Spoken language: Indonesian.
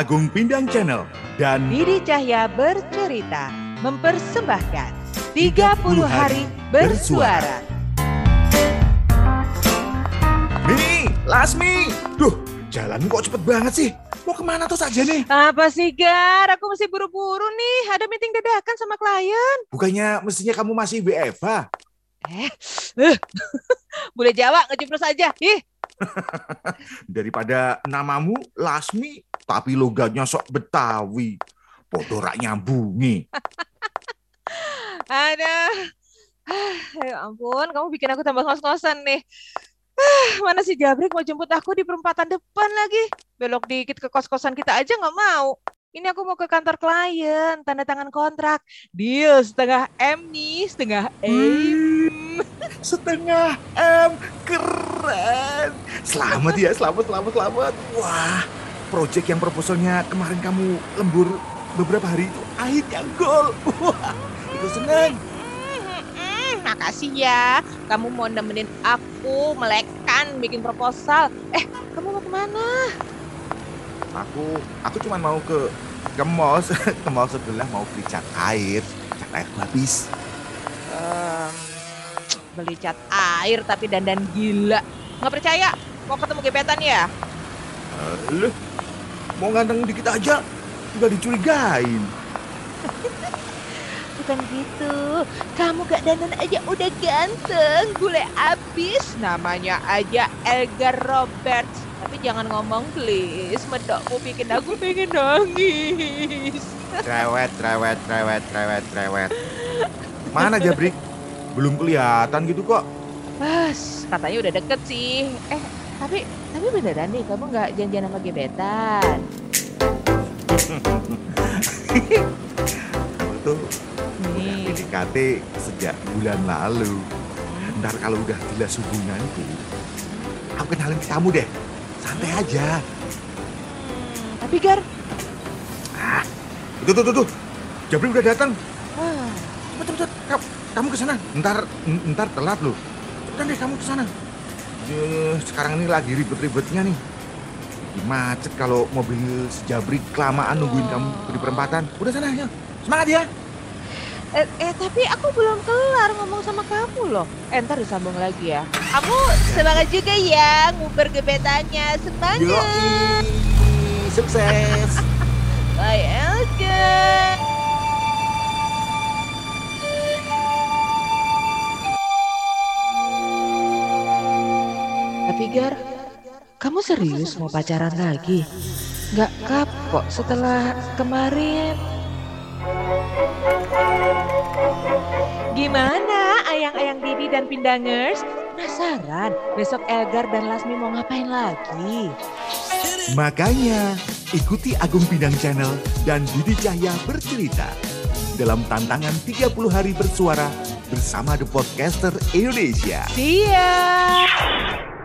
Agung Pindang Channel dan Didi Cahya bercerita mempersembahkan 30 hari bersuara. Mimi, Lasmi. Duh, jalan kok cepet banget sih. Mau ke mana tuh saja nih? Apa sih Gar? Aku mesti buru-buru nih. Ada meeting dadakan sama klien. Bukannya mestinya kamu masih WFH? Eh, eh. boleh Jawa ngejemplos aja. Ih, Daripada namamu Lasmi, tapi logatnya sok Betawi. Podorak nyambungi. ada. Ya ampun, kamu bikin aku tambah ngos-ngosan nih. Mana si Jabrik mau jemput aku di perempatan depan lagi? Belok dikit ke kos-kosan kita aja nggak mau. Ini aku mau ke kantor klien, tanda tangan kontrak. Deal setengah M nih, setengah M. Setengah M, keren. Selamat ya, selamat, selamat, selamat. Wah, project yang proposalnya kemarin kamu lembur beberapa hari itu akhirnya gol. Wah, itu seneng. Makasih ya, kamu mau nemenin aku melekan bikin proposal. Eh, kamu mau ke mana? Aku, aku cuma mau ke ke mall, ke mall sebelah mau beli cat air. Cat air habis. Em, beli cat air tapi dandan gila. Nggak percaya? Mau ketemu gebetan ya? Eh, Loh, mau ganteng dikit aja, udah dicurigain. Bukan gitu. Kamu gak dandan aja udah ganteng. Bule abis. Namanya aja Elgar Roberts. Tapi jangan ngomong please. Medokmu bikin aku pengen nangis. Cerewet, cerewet, cerewet, cerewet, cerewet. Mana Jabrik? Belum kelihatan gitu kok. Mas, katanya udah deket sih. Eh, tapi tapi beneran nih kamu nggak janjian sama gebetan? Kamu tuh udah. PDKT sejak bulan lalu. Ntar kalau udah jelas hubunganku, aku kenalin ke kamu deh. Santai aja. Hmm, tapi Gar, Ah, tuh, tuh, tuh, tuh. Jabrik udah datang. wah, Cepet, cepet. Kamu, kamu ke sana. Ntar, ntar telat loh. Cepetan deh kamu ke sana. Eh, Sekarang ini lagi ribet-ribetnya nih. Macet kalau mobil sejabrik kelamaan nungguin kamu di perempatan. Udah sana ya. Semangat ya. eh, eh, tapi aku belum kelar ngomong sama kamu loh. Eh, ntar disambung lagi ya. Kamu semangat juga ya nguber gebetannya. Semangat. Yoi. Sukses. Bye, Tapi Gar, kamu serius mau pacaran lagi? Nggak kapok setelah kemarin? Gimana ayang-ayang Didi dan Pindangers? Penasaran besok Elgar dan Lasmi mau ngapain lagi? Makanya, ikuti Agung Bidang Channel dan Didi Cahya bercerita dalam tantangan 30 hari bersuara bersama The Podcaster Indonesia. See ya!